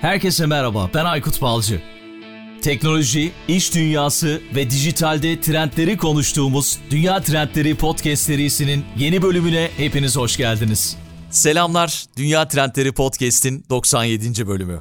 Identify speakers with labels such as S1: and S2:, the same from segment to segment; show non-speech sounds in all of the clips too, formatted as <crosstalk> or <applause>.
S1: Herkese merhaba, ben Aykut Balcı. Teknoloji, iş dünyası ve dijitalde trendleri konuştuğumuz Dünya Trendleri Podcast serisinin yeni bölümüne hepiniz hoş geldiniz. Selamlar, Dünya Trendleri Podcast'in 97. bölümü.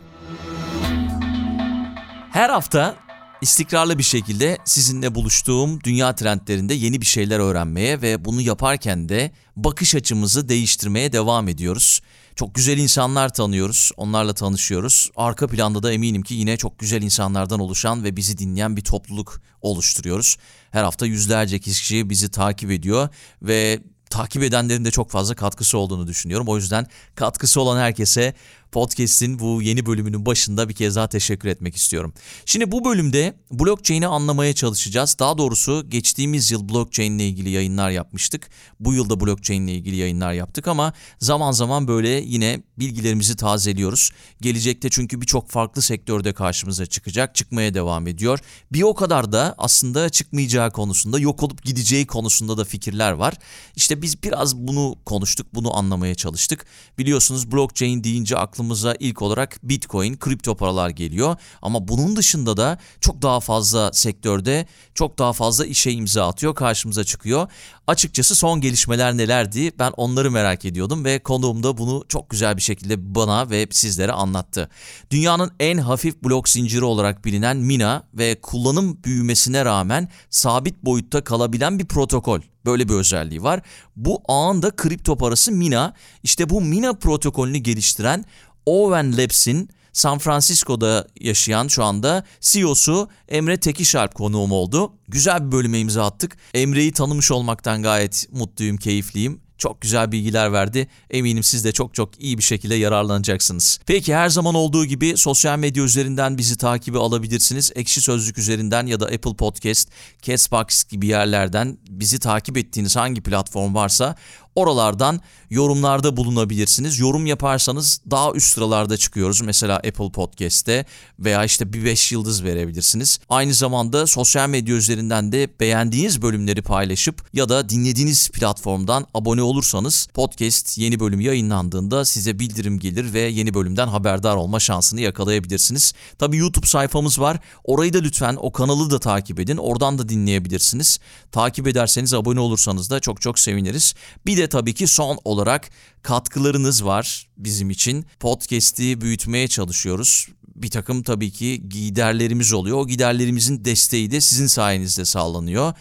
S1: Her hafta istikrarlı bir şekilde sizinle buluştuğum dünya trendlerinde yeni bir şeyler öğrenmeye ve bunu yaparken de bakış açımızı değiştirmeye devam ediyoruz. Çok güzel insanlar tanıyoruz, onlarla tanışıyoruz. Arka planda da eminim ki yine çok güzel insanlardan oluşan ve bizi dinleyen bir topluluk oluşturuyoruz. Her hafta yüzlerce kişi bizi takip ediyor ve takip edenlerin de çok fazla katkısı olduğunu düşünüyorum. O yüzden katkısı olan herkese podcast'in bu yeni bölümünün başında bir kez daha teşekkür etmek istiyorum. Şimdi bu bölümde blockchain'i anlamaya çalışacağız. Daha doğrusu geçtiğimiz yıl blockchain ile ilgili yayınlar yapmıştık. Bu yılda blockchain ile ilgili yayınlar yaptık ama zaman zaman böyle yine bilgilerimizi tazeliyoruz. Gelecekte çünkü birçok farklı sektörde karşımıza çıkacak, çıkmaya devam ediyor. Bir o kadar da aslında çıkmayacağı konusunda, yok olup gideceği konusunda da fikirler var. İşte biz biraz bunu konuştuk, bunu anlamaya çalıştık. Biliyorsunuz blockchain deyince aklımıza aklımıza ilk olarak Bitcoin, kripto paralar geliyor. Ama bunun dışında da çok daha fazla sektörde çok daha fazla işe imza atıyor, karşımıza çıkıyor. Açıkçası son gelişmeler nelerdi ben onları merak ediyordum ve konuğum da bunu çok güzel bir şekilde bana ve sizlere anlattı. Dünyanın en hafif blok zinciri olarak bilinen Mina ve kullanım büyümesine rağmen sabit boyutta kalabilen bir protokol. Böyle bir özelliği var. Bu ağın kripto parası Mina. İşte bu Mina protokolünü geliştiren Owen Labs'in San Francisco'da yaşayan şu anda CEO'su Emre Tekişarp konuğum oldu. Güzel bir bölüme imza attık. Emre'yi tanımış olmaktan gayet mutluyum, keyifliyim. Çok güzel bilgiler verdi. Eminim siz de çok çok iyi bir şekilde yararlanacaksınız. Peki her zaman olduğu gibi sosyal medya üzerinden bizi takibi alabilirsiniz. Ekşi Sözlük üzerinden ya da Apple Podcast, Castbox gibi yerlerden bizi takip ettiğiniz hangi platform varsa Oralardan yorumlarda bulunabilirsiniz. Yorum yaparsanız daha üst sıralarda çıkıyoruz. Mesela Apple Podcast'te veya işte bir 5 yıldız verebilirsiniz. Aynı zamanda sosyal medya üzerinden de beğendiğiniz bölümleri paylaşıp ya da dinlediğiniz platformdan abone olursanız podcast yeni bölüm yayınlandığında size bildirim gelir ve yeni bölümden haberdar olma şansını yakalayabilirsiniz. Tabii YouTube sayfamız var. Orayı da lütfen o kanalı da takip edin. Oradan da dinleyebilirsiniz. Takip ederseniz abone olursanız da çok çok seviniriz. Bir de de tabii ki son olarak katkılarınız var bizim için. Podcast'i büyütmeye çalışıyoruz. Bir takım tabii ki giderlerimiz oluyor. O giderlerimizin desteği de sizin sayenizde sağlanıyor.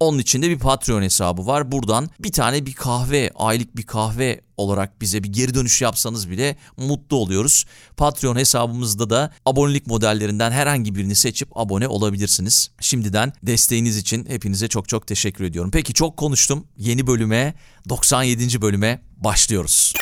S1: Onun için de bir Patreon hesabı var. Buradan bir tane bir kahve, aylık bir kahve olarak bize bir geri dönüş yapsanız bile mutlu oluyoruz. Patreon hesabımızda da abonelik modellerinden herhangi birini seçip abone olabilirsiniz. Şimdiden desteğiniz için hepinize çok çok teşekkür ediyorum. Peki çok konuştum. Yeni bölüme, 97. bölüme başlıyoruz.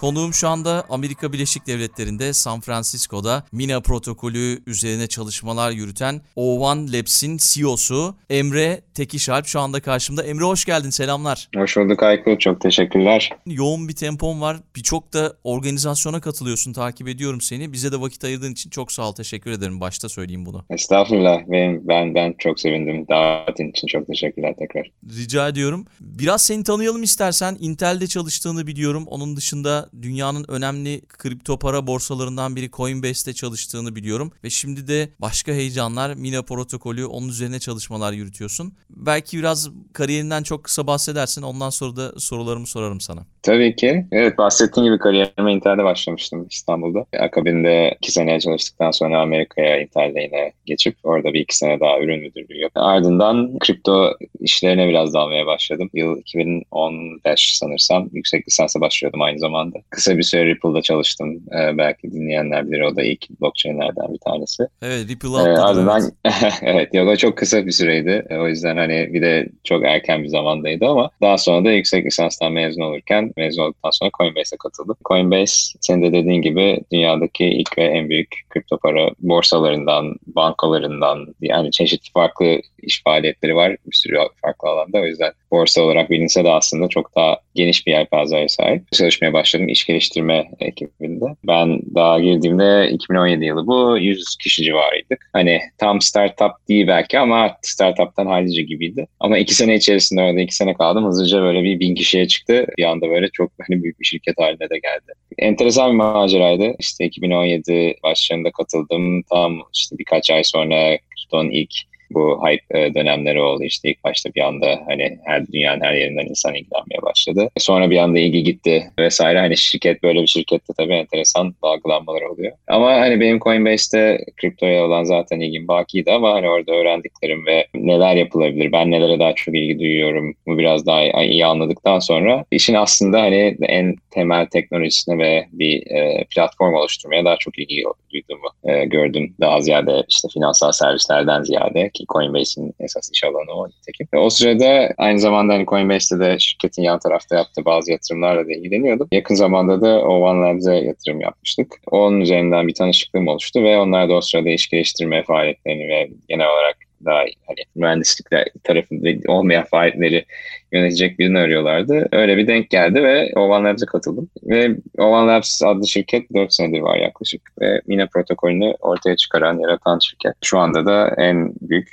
S1: Konuğum şu anda Amerika Birleşik Devletleri'nde San Francisco'da Mina protokolü üzerine çalışmalar yürüten O1 Labs'in CEO'su Emre Tekişalp şu anda karşımda. Emre hoş geldin, selamlar.
S2: Hoş bulduk Aykut, çok teşekkürler.
S1: Yoğun bir tempon var. Birçok da organizasyona katılıyorsun, takip ediyorum seni. Bize de vakit ayırdığın için çok sağ ol, teşekkür ederim. Başta söyleyeyim bunu.
S2: Estağfurullah, benim, ben, ben çok sevindim. Davetin için çok teşekkürler tekrar.
S1: Rica ediyorum. Biraz seni tanıyalım istersen. Intel'de çalıştığını biliyorum. Onun dışında dünyanın önemli kripto para borsalarından biri Coinbase'te çalıştığını biliyorum ve şimdi de başka heyecanlar Mina protokolü onun üzerine çalışmalar yürütüyorsun. Belki biraz kariyerinden çok kısa bahsedersin ondan sonra da sorularımı sorarım sana.
S2: Tabii ki. Evet bahsettiğim gibi kariyerime Intel'de başlamıştım İstanbul'da. Akabinde iki sene çalıştıktan sonra Amerika'ya Intel'de yine geçip orada bir iki sene daha ürün müdürlüğü yaptım. Ardından kripto işlerine biraz dalmaya başladım. Yıl 2015 sanırsam yüksek lisansa başlıyordum aynı zamanda. Kısa bir süre Ripple'da çalıştım. Ee, belki dinleyenler bilir o da ilk blockchain'lerden bir tanesi.
S1: Evet Ripple ee,
S2: ardından <laughs> evet yok o çok kısa bir süreydi. O yüzden hani bir de çok erken bir zamandaydı ama daha sonra da yüksek lisanstan mezun olurken mezun olduktan sonra Coinbase'e katıldım. Coinbase senin de dediğin gibi dünyadaki ilk ve en büyük kripto para borsalarından, bankalarından yani çeşitli farklı iş faaliyetleri var bir sürü farklı alanda. O yüzden borsa olarak bilinse de aslında çok daha geniş bir yelpazeye sahip. Çalışmaya başladım iş geliştirme ekibinde. Ben daha girdiğimde 2017 yılı bu 100 kişi civarıydık. Hani tam startup değil belki ama startuptan hallice gibiydi. Ama iki sene içerisinde orada iki sene kaldım. Hızlıca böyle bir bin kişiye çıktı. Bir anda böyle çok hani büyük bir şirket haline de geldi. Enteresan bir maceraydı. İşte 2017 başlarında katıldım. Tam işte birkaç ay sonra Krypton ilk bu hype e, dönemleri oldu. İşte ilk başta bir anda hani her dünyanın her yerinden insan ilgilenmeye başladı. Sonra bir anda ilgi gitti vesaire. Hani şirket böyle bir şirkette tabii enteresan dalgalanmalar oluyor. Ama hani benim Coinbase'te kriptoya olan zaten ilgim bakiydi ama hani orada öğrendiklerim ve neler yapılabilir, ben nelere daha çok ilgi duyuyorum bu biraz daha iyi anladıktan sonra işin aslında hani en temel teknolojisine ve bir e, platform oluşturmaya daha çok ilgi duyduğumu e, gördüm. Daha ziyade işte finansal servislerden ziyade ki Coinbase'in esas iş alanı o nitekim. O sırada aynı zamanda hani Coinbase'de de şirketin yan tarafta yaptığı bazı yatırımlarla da ilgileniyordum. Yakın zamanda da O1 Labs'e yatırım yapmıştık. Onun üzerinden bir tanışıklığım oluştu ve onlar da o sırada iş geliştirme faaliyetlerini ve genel olarak daha hani mühendislikler tarafında olmayan faaliyetleri yönetecek birini arıyorlardı. Öyle bir denk geldi ve Ovan Labs'e katıldım. Ve Ovan Labs adlı şirket 4 senedir var yaklaşık. Ve Mina protokolünü ortaya çıkaran, yaratan şirket. Şu anda da en büyük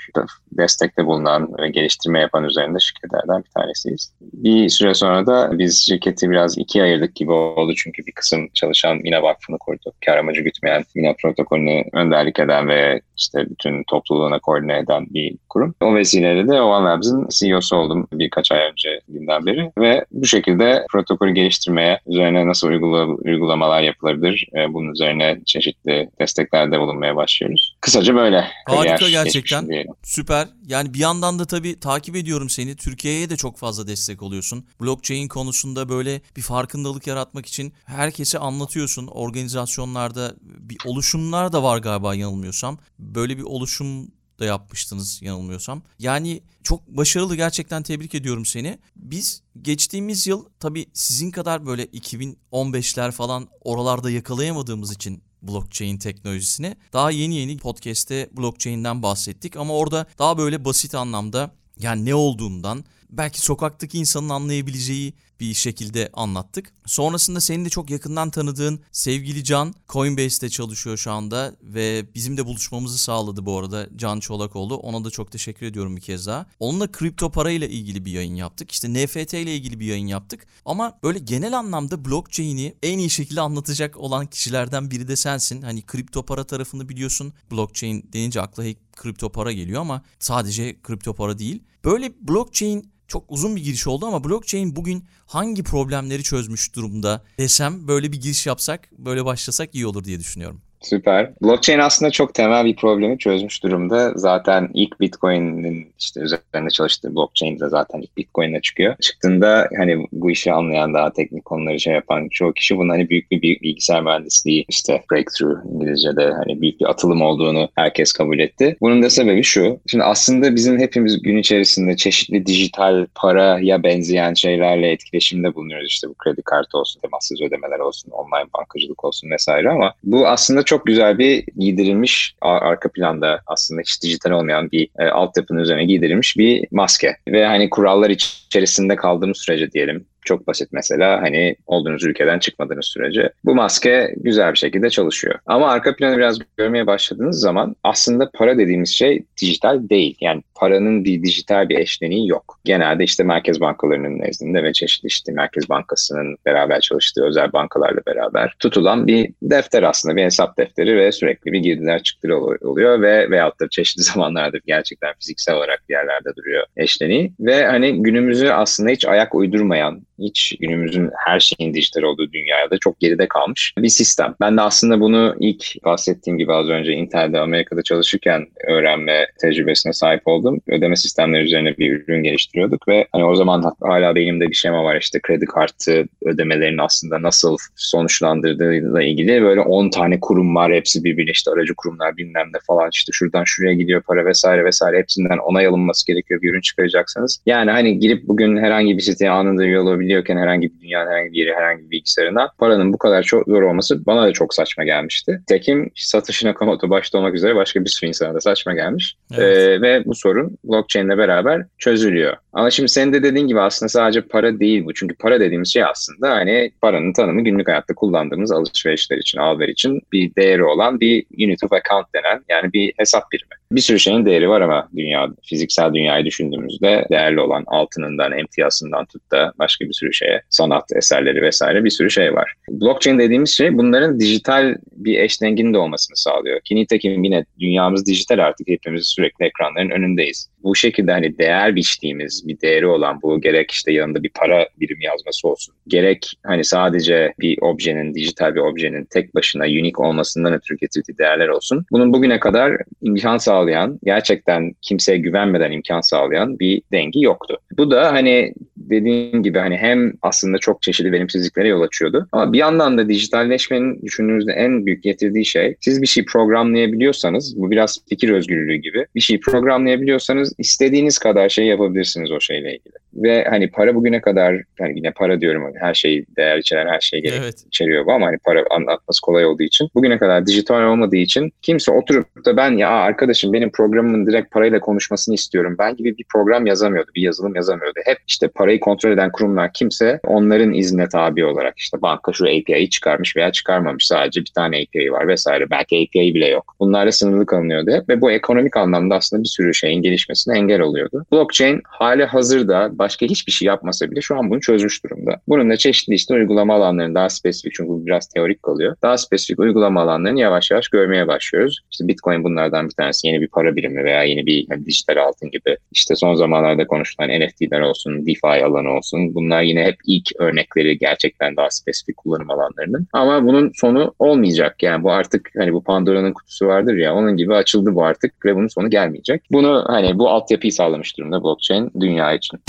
S2: destekte bulunan ve geliştirme yapan üzerinde şirketlerden bir tanesiyiz. Bir süre sonra da biz şirketi biraz ikiye ayırdık gibi oldu. Çünkü bir kısım çalışan Mina Vakfı'nı kurduk. Kar amacı gütmeyen Mina protokolünü önderlik eden ve işte bütün topluluğuna koordine eden bir kurum. O vesileyle de Ovan Labs'ın CEO'su oldum birkaç ay önce günden beri ve bu şekilde protokolü geliştirmeye, üzerine nasıl uygula, uygulamalar yapılabilir, e, bunun üzerine çeşitli desteklerde bulunmaya başlıyoruz. Kısaca böyle.
S1: Harika gerçekten. Süper. Yani bir yandan da tabii takip ediyorum seni. Türkiye'ye de çok fazla destek oluyorsun. Blockchain konusunda böyle bir farkındalık yaratmak için herkese anlatıyorsun. Organizasyonlarda bir oluşumlar da var galiba yanılmıyorsam. Böyle bir oluşum da yapmıştınız yanılmıyorsam. Yani çok başarılı gerçekten tebrik ediyorum seni. Biz geçtiğimiz yıl tabii sizin kadar böyle 2015'ler falan oralarda yakalayamadığımız için blockchain teknolojisini daha yeni yeni podcast'te blockchain'den bahsettik ama orada daha böyle basit anlamda yani ne olduğundan belki sokaktaki insanın anlayabileceği bir şekilde anlattık. Sonrasında senin de çok yakından tanıdığın sevgili Can Coinbase'te çalışıyor şu anda ve bizim de buluşmamızı sağladı bu arada Can Çolakoğlu. Ona da çok teşekkür ediyorum bir kez daha. Onunla kripto parayla ilgili bir yayın yaptık. İşte NFT ile ilgili bir yayın yaptık. Ama böyle genel anlamda blockchain'i en iyi şekilde anlatacak olan kişilerden biri de sensin. Hani kripto para tarafını biliyorsun. Blockchain denince akla kripto para geliyor ama sadece kripto para değil. Böyle blockchain çok uzun bir giriş oldu ama blockchain bugün hangi problemleri çözmüş durumda desem böyle bir giriş yapsak, böyle başlasak iyi olur diye düşünüyorum.
S2: Süper. Blockchain aslında çok temel bir problemi çözmüş durumda. Zaten ilk Bitcoin'in işte üzerinde çalıştığı blockchain de zaten ilk Bitcoin'e çıkıyor. Çıktığında hani bu işi anlayan daha teknik konuları şey yapan çoğu kişi bunun hani büyük bir bilgisayar mühendisliği işte breakthrough İngilizce'de hani büyük bir atılım olduğunu herkes kabul etti. Bunun da sebebi şu. Şimdi aslında bizim hepimiz gün içerisinde çeşitli dijital paraya benzeyen şeylerle etkileşimde bulunuyoruz. İşte bu kredi kartı olsun, temassız ödemeler olsun, online bankacılık olsun vesaire ama bu aslında çok güzel bir giydirilmiş arka planda aslında hiç dijital olmayan bir e, altyapının üzerine giydirilmiş bir maske. Ve hani kurallar içerisinde kaldığımız sürece diyelim çok basit mesela hani olduğunuz ülkeden çıkmadığınız sürece bu maske güzel bir şekilde çalışıyor. Ama arka planı biraz görmeye başladığınız zaman aslında para dediğimiz şey dijital değil. Yani paranın bir dijital bir eşleniği yok. Genelde işte merkez bankalarının nezdinde ve çeşitli işte Merkez Bankası'nın beraber çalıştığı özel bankalarla beraber tutulan bir defter aslında bir hesap defteri ve sürekli bir girdiler çıktıları oluyor ve veyahut da çeşitli <laughs> zamanlarda gerçekten fiziksel olarak bir yerlerde duruyor eşleniği ve hani günümüzü aslında hiç ayak uydurmayan hiç günümüzün her şeyin dijital olduğu dünyada çok geride kalmış bir sistem. Ben de aslında bunu ilk bahsettiğim gibi az önce Intel'de Amerika'da çalışırken öğrenme tecrübesine sahip oldum. Ödeme sistemleri üzerine bir ürün geliştiriyorduk ve hani o zaman hala beynimde bir şema var işte kredi kartı ödemelerin aslında nasıl sonuçlandırdığıyla ilgili böyle 10 tane kurum var hepsi birbirine işte aracı kurumlar bilmem ne falan işte şuradan şuraya gidiyor para vesaire vesaire hepsinden onay alınması gerekiyor bir ürün çıkaracaksanız. Yani hani girip bugün herhangi bir siteye anında üye olabilir ulaşılabiliyorken herhangi bir dünyanın herhangi bir yeri, herhangi bir bilgisayarına paranın bu kadar çok zor olması bana da çok saçma gelmişti. Tekim Satoshi Nakamoto başta olmak üzere başka bir sürü insana da saçma gelmiş. Evet. Ee, ve bu sorun blockchain ile beraber çözülüyor. Ama şimdi senin de dediğin gibi aslında sadece para değil bu. Çünkü para dediğimiz şey aslında hani paranın tanımı günlük hayatta kullandığımız alışverişler için, alver için bir değeri olan bir unit of account denen yani bir hesap birimi. Bir sürü şeyin değeri var ama dünyada. Fiziksel dünyayı düşündüğümüzde değerli olan altınından, emtiyasından tut da başka bir sürü şeye, sanat eserleri vesaire bir sürü şey var. Blockchain dediğimiz şey bunların dijital bir eşlenginin de olmasını sağlıyor. Ki nitekim yine dünyamız dijital artık hepimiz sürekli ekranların önündeyiz. Bu şekilde hani değer biçtiğimiz bir değeri olan bu gerek işte yanında bir para birimi yazması olsun. Gerek hani sadece bir objenin, dijital bir objenin tek başına unik olmasından ötürü getirdiği değerler olsun. Bunun bugüne kadar imkan sağlayan, gerçekten kimseye güvenmeden imkan sağlayan bir dengi yoktu. Bu da hani dediğim gibi hani hem aslında çok çeşitli verimsizliklere yol açıyordu. Ama bir yandan da dijitalleşmenin düşündüğünüzde en büyük getirdiği şey siz bir şey programlayabiliyorsanız bu biraz fikir özgürlüğü gibi bir şey programlayabiliyorsanız istediğiniz kadar şey yapabilirsiniz o şeyle ilgili. Ve hani para bugüne kadar yani yine para diyorum her şey değer içeren her şey gerek evet. içeriyor bu ama hani para anlatması kolay olduğu için bugüne kadar dijital olmadığı için kimse oturup da ben ya arkadaşım benim programımın direkt parayla konuşmasını istiyorum. Ben gibi bir program yazamıyordu, bir yazılım yazamıyordu. Hep işte parayı kontrol eden kurumlar kimse onların iznine tabi olarak işte banka şu API'yi çıkarmış veya çıkarmamış. Sadece bir tane API var vesaire. Belki API bile yok. Bunlarla sınırlı kalınıyordu ve bu ekonomik anlamda aslında bir sürü şeyin gelişmesine engel oluyordu. Blockchain hali hazırda başka hiçbir şey yapmasa bile şu an bunu çözmüş durumda. Bunun da çeşitli işte uygulama alanlarını daha spesifik çünkü bu biraz teorik kalıyor. Daha spesifik uygulama alanlarını yavaş yavaş görmeye başlıyoruz. İşte Bitcoin bunlardan bir tanesi yeni bir para birimi veya yeni bir yani dijital altın gibi. İşte son zamanlarda konuşulan NFT'ler olsun, DeFi alanı olsun. Bunlar yine hep ilk örnekleri gerçekten daha spesifik kullanım alanlarının. Ama bunun sonu olmayacak. Yani bu artık hani bu Pandora'nın kutusu vardır ya onun gibi açıldı bu artık ve bunun sonu gelmeyecek. Bunu hani bu altyapıyı sağlamış durumda blockchain dünya için.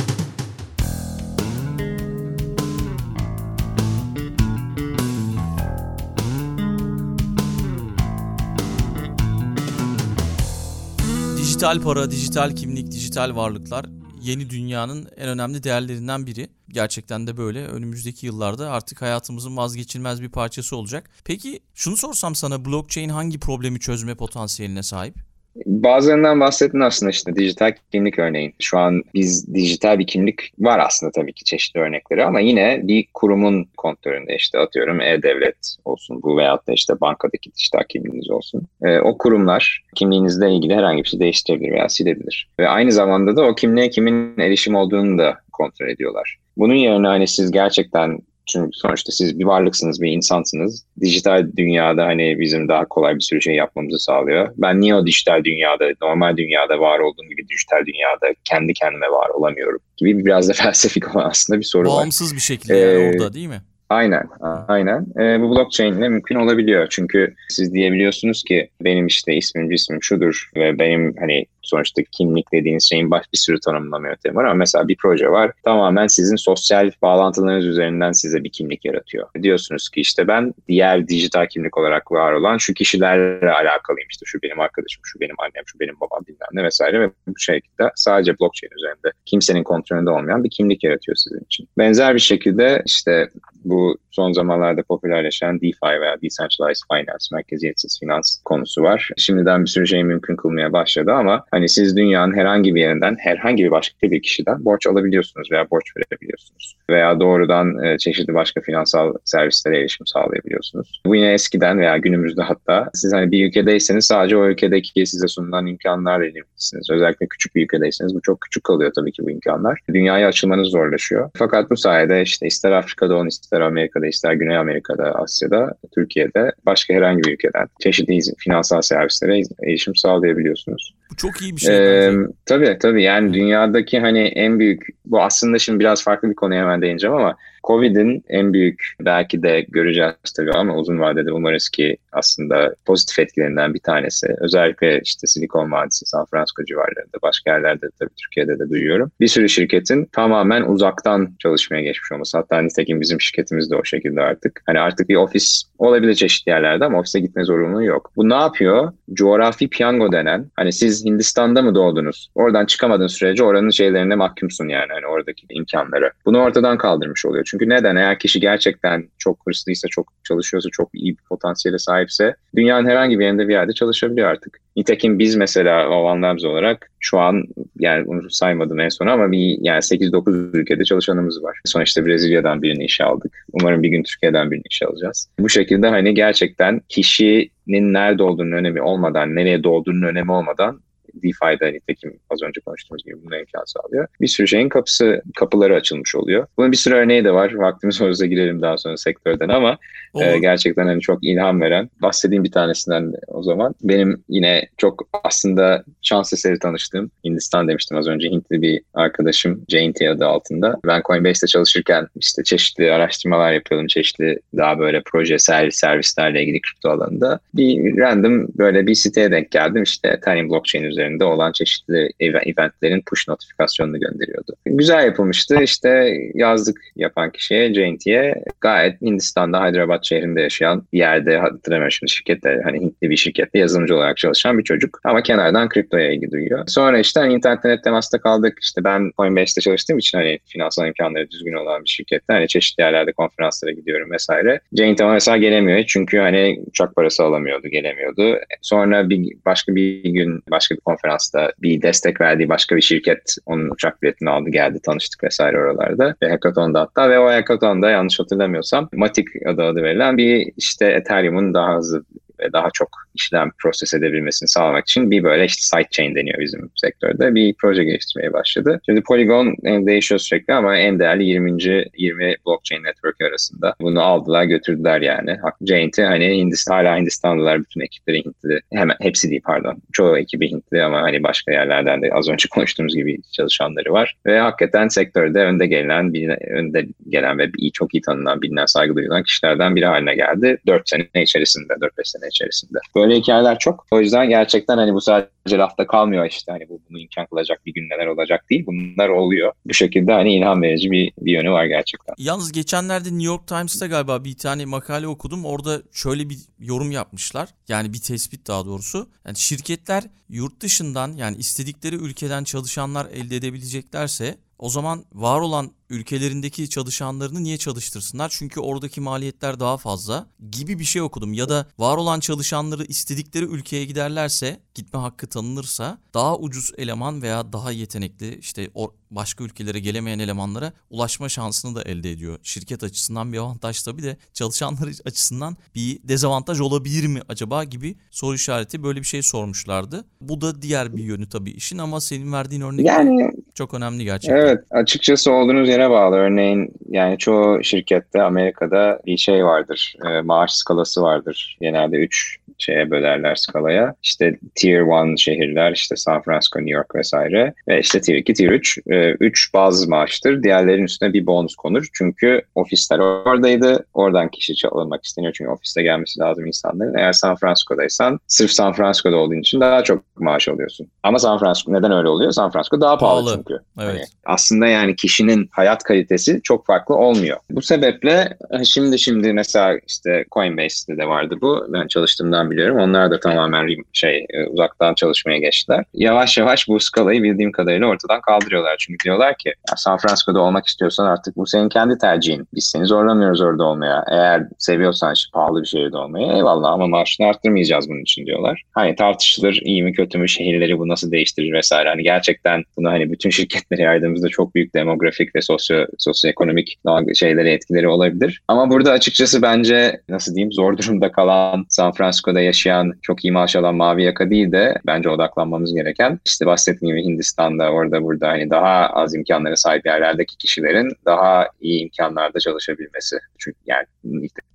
S1: Dijital para, dijital kimlik, dijital varlıklar yeni dünyanın en önemli değerlerinden biri. Gerçekten de böyle. Önümüzdeki yıllarda artık hayatımızın vazgeçilmez bir parçası olacak. Peki şunu sorsam sana blockchain hangi problemi çözme potansiyeline sahip?
S2: Bazılarından bahsettin aslında işte dijital kimlik örneğin. Şu an biz dijital bir kimlik var aslında tabii ki çeşitli örnekleri ama yine bir kurumun kontrolünde işte atıyorum e-devlet olsun bu veyahut da işte bankadaki dijital kimliğiniz olsun. E, o kurumlar kimliğinizle ilgili herhangi bir şey değiştirebilir veya silebilir. Ve aynı zamanda da o kimliğe kimin erişim olduğunu da kontrol ediyorlar. Bunun yerine hani siz gerçekten çünkü sonuçta siz bir varlıksınız, bir insansınız. Dijital dünyada hani bizim daha kolay bir sürü şey yapmamızı sağlıyor. Ben niye o dijital dünyada, normal dünyada var olduğum gibi dijital dünyada kendi kendime var olamıyorum gibi biraz da <laughs> felsefik olan aslında bir soru
S1: Bağımsız
S2: var.
S1: Bağımsız bir şekilde ee, yani orada değil mi?
S2: Aynen, aynen. E, bu blockchain ile mümkün olabiliyor. Çünkü siz diyebiliyorsunuz ki benim işte ismim, cismim şudur ve benim hani sonuçta kimlik dediğiniz şeyin baş bir sürü tanımlama yöntemi var ama mesela bir proje var tamamen sizin sosyal bağlantılarınız üzerinden size bir kimlik yaratıyor. Diyorsunuz ki işte ben diğer dijital kimlik olarak var olan şu kişilerle alakalıyım işte şu benim arkadaşım, şu benim annem, şu benim babam bilmem ne vesaire ve bu şekilde sadece blockchain üzerinde kimsenin kontrolünde olmayan bir kimlik yaratıyor sizin için. Benzer bir şekilde işte bu son zamanlarda popülerleşen DeFi veya Decentralized Finance, merkeziyetsiz finans konusu var. Şimdiden bir sürü şey mümkün kılmaya başladı ama Hani siz dünyanın herhangi bir yerinden herhangi bir başka bir kişiden borç alabiliyorsunuz veya borç verebiliyorsunuz. Veya doğrudan e, çeşitli başka finansal servislere erişim sağlayabiliyorsunuz. Bu yine eskiden veya günümüzde hatta siz hani bir ülkedeyseniz sadece o ülkedeki size sunulan imkanlarla ilgilisiniz. Özellikle küçük bir ülkedeyseniz bu çok küçük kalıyor tabii ki bu imkanlar. Dünyaya açılmanız zorlaşıyor. Fakat bu sayede işte ister Afrika'da olun, ister Amerika'da, ister Güney Amerika'da, Asya'da, Türkiye'de başka herhangi bir ülkeden çeşitli finansal servislere erişim sağlayabiliyorsunuz.
S1: Bu çok iyi bir şey. Ee,
S2: tabii tabii yani dünyadaki hani en büyük bu aslında şimdi biraz farklı bir konuya hemen değineceğim ama Covid'in en büyük belki de göreceğiz tabii ama uzun vadede umarız ki aslında pozitif etkilerinden bir tanesi. Özellikle işte Silikon Vadisi, San Francisco civarlarında, başka yerlerde tabii Türkiye'de de duyuyorum. Bir sürü şirketin tamamen uzaktan çalışmaya geçmiş olması. Hatta nitekim bizim şirketimiz de o şekilde artık. Hani artık bir ofis olabilir çeşitli yerlerde ama ofise gitme zorunluluğu yok. Bu ne yapıyor? Coğrafi piyango denen, hani siz Hindistan'da mı doğdunuz? Oradan çıkamadığın sürece oranın şeylerine mahkumsun yani hani oradaki imkanları. Bunu ortadan kaldırmış oluyor. Çünkü neden? Eğer kişi gerçekten çok hırslıysa, çok çalışıyorsa, çok iyi bir potansiyele sahipse dünyanın herhangi bir yerinde bir yerde çalışabiliyor artık. Nitekim biz mesela Van Labs olarak şu an yani bunu saymadım en son ama bir yani 8-9 ülkede çalışanımız var. Sonuçta Brezilya'dan birini işe aldık. Umarım bir gün Türkiye'den birini işe alacağız. Bu şekilde hani gerçekten kişinin nerede olduğunun önemi olmadan, nereye doğduğunun önemi olmadan DeFi'da nitekim az önce konuştuğumuz gibi buna imkan sağlıyor. Bir sürü şeyin kapısı, kapıları açılmış oluyor. Bunun bir sürü örneği de var. Vaktimiz <laughs> olursa girelim daha sonra sektörden ama e, gerçekten hani çok ilham veren. Bahsedeyim bir tanesinden o zaman. Benim yine çok aslında şans eseri tanıştığım Hindistan demiştim az önce Hintli bir arkadaşım Jainti adı altında. Ben Coinbase'te çalışırken işte çeşitli araştırmalar yapıyordum. Çeşitli daha böyle proje servis servislerle ilgili kripto alanında. Bir random böyle bir siteye denk geldim. İşte Ethereum blockchain üzerinde üzerinde olan çeşitli eventlerin push notifikasyonunu gönderiyordu. Güzel yapılmıştı. İşte yazdık yapan kişiye, Jainti'ye gayet Hindistan'da Hyderabad şehrinde yaşayan bir yerde hatırlamıyorum şimdi şirkette hani Hintli bir şirkette yazılımcı olarak çalışan bir çocuk ama kenardan kriptoya ilgi duyuyor. Sonra işte hani internet temasta kaldık. İşte ben Coinbase'te çalıştığım için hani finansal imkanları düzgün olan bir şirkette hani çeşitli yerlerde konferanslara gidiyorum vesaire. Jainti ama mesela gelemiyor çünkü hani uçak parası alamıyordu, gelemiyordu. Sonra bir başka bir gün başka bir konferansta bir destek verdiği başka bir şirket onun uçak biletini aldı geldi tanıştık vesaire oralarda. Ve hackathon'da hatta ve o hackathon'da yanlış hatırlamıyorsam Matic adı adı verilen bir işte Ethereum'un daha hızlı ve daha çok işlem proses edebilmesini sağlamak için bir böyle işte sidechain deniyor bizim sektörde bir proje geliştirmeye başladı. Şimdi Polygon değişiyor sürekli ama en değerli 20. 20 blockchain network arasında. Bunu aldılar götürdüler yani. Jainti hani Hindistan, hala Hindistanlılar bütün ekipleri Hintli. Hemen hepsi değil pardon. Çoğu ekibi Hintli ama hani başka yerlerden de az önce <laughs> konuştuğumuz gibi çalışanları var. Ve hakikaten sektörde önde gelen, önde gelen ve iyi, çok iyi tanınan, bilinen, saygı duyulan kişilerden biri haline geldi. 4 sene içerisinde, 4-5 sene içerisinde. Böyle hikayeler çok. O yüzden gerçekten hani bu sadece lafta kalmıyor işte hani bu bunu imkan kılacak bir gün neler olacak değil. Bunlar oluyor. Bu şekilde hani ilham verici bir, bir yönü var gerçekten.
S1: Yalnız geçenlerde New York Times'ta galiba bir tane makale okudum. Orada şöyle bir yorum yapmışlar. Yani bir tespit daha doğrusu. Yani şirketler yurt dışından yani istedikleri ülkeden çalışanlar elde edebileceklerse o zaman var olan ülkelerindeki çalışanlarını niye çalıştırsınlar? Çünkü oradaki maliyetler daha fazla gibi bir şey okudum. Ya da var olan çalışanları istedikleri ülkeye giderlerse, gitme hakkı tanınırsa daha ucuz eleman veya daha yetenekli işte başka ülkelere gelemeyen elemanlara ulaşma şansını da elde ediyor. Şirket açısından bir avantaj tabii de çalışanlar açısından bir dezavantaj olabilir mi acaba gibi soru işareti böyle bir şey sormuşlardı. Bu da diğer bir yönü tabii işin ama senin verdiğin örnek yani, çok önemli gerçekten.
S2: Evet açıkçası olduğunuz yere bağlı. Örneğin yani çoğu şirkette Amerika'da bir şey vardır. E, maaş skalası vardır. Genelde 3 şeye bölerler skalaya. İşte Tier 1 şehirler işte San Francisco, New York vesaire. Ve işte Tier 2, Tier 3. 3 bazı maaştır. Diğerlerinin üstüne bir bonus konur. Çünkü ofisler oradaydı. Oradan kişi alınmak isteniyor. Çünkü ofiste gelmesi lazım insanların. Eğer San Francisco'daysan sırf San Francisco'da olduğun için daha çok maaş alıyorsun. Ama San Francisco neden öyle oluyor? San Francisco daha pahalı, pahalı. Çünkü. Evet. Yani aslında yani kişinin hayat kalitesi çok farklı olmuyor. Bu sebeple e, şimdi şimdi mesela işte Coinbase'de de vardı bu. Ben çalıştığımdan biliyorum. Onlar da tamamen şey e, uzaktan çalışmaya geçtiler. Yavaş yavaş bu skalayı bildiğim kadarıyla ortadan kaldırıyorlar. Çünkü diyorlar ki San Francisco'da olmak istiyorsan artık bu senin kendi tercihin. Biz seni zorlamıyoruz orada olmaya. Eğer seviyorsan işte pahalı bir şehirde olmayı eyvallah ama maaşını arttırmayacağız bunun için diyorlar. Hani tartışılır iyi mi kötü mü şehirleri bu nasıl değiştirir vesaire. Hani gerçekten bunu hani bütün şirketlere yaydığımızda çok büyük demografik ve sosyo sosyoekonomik şeyleri etkileri olabilir. Ama burada açıkçası bence nasıl diyeyim zor durumda kalan San Francisco'da yaşayan çok iyi maaş alan mavi yaka değil de bence odaklanmamız gereken işte bahsettiğim gibi Hindistan'da orada burada hani daha az imkanlara sahip yerlerdeki kişilerin daha iyi imkanlarda çalışabilmesi. Çünkü yani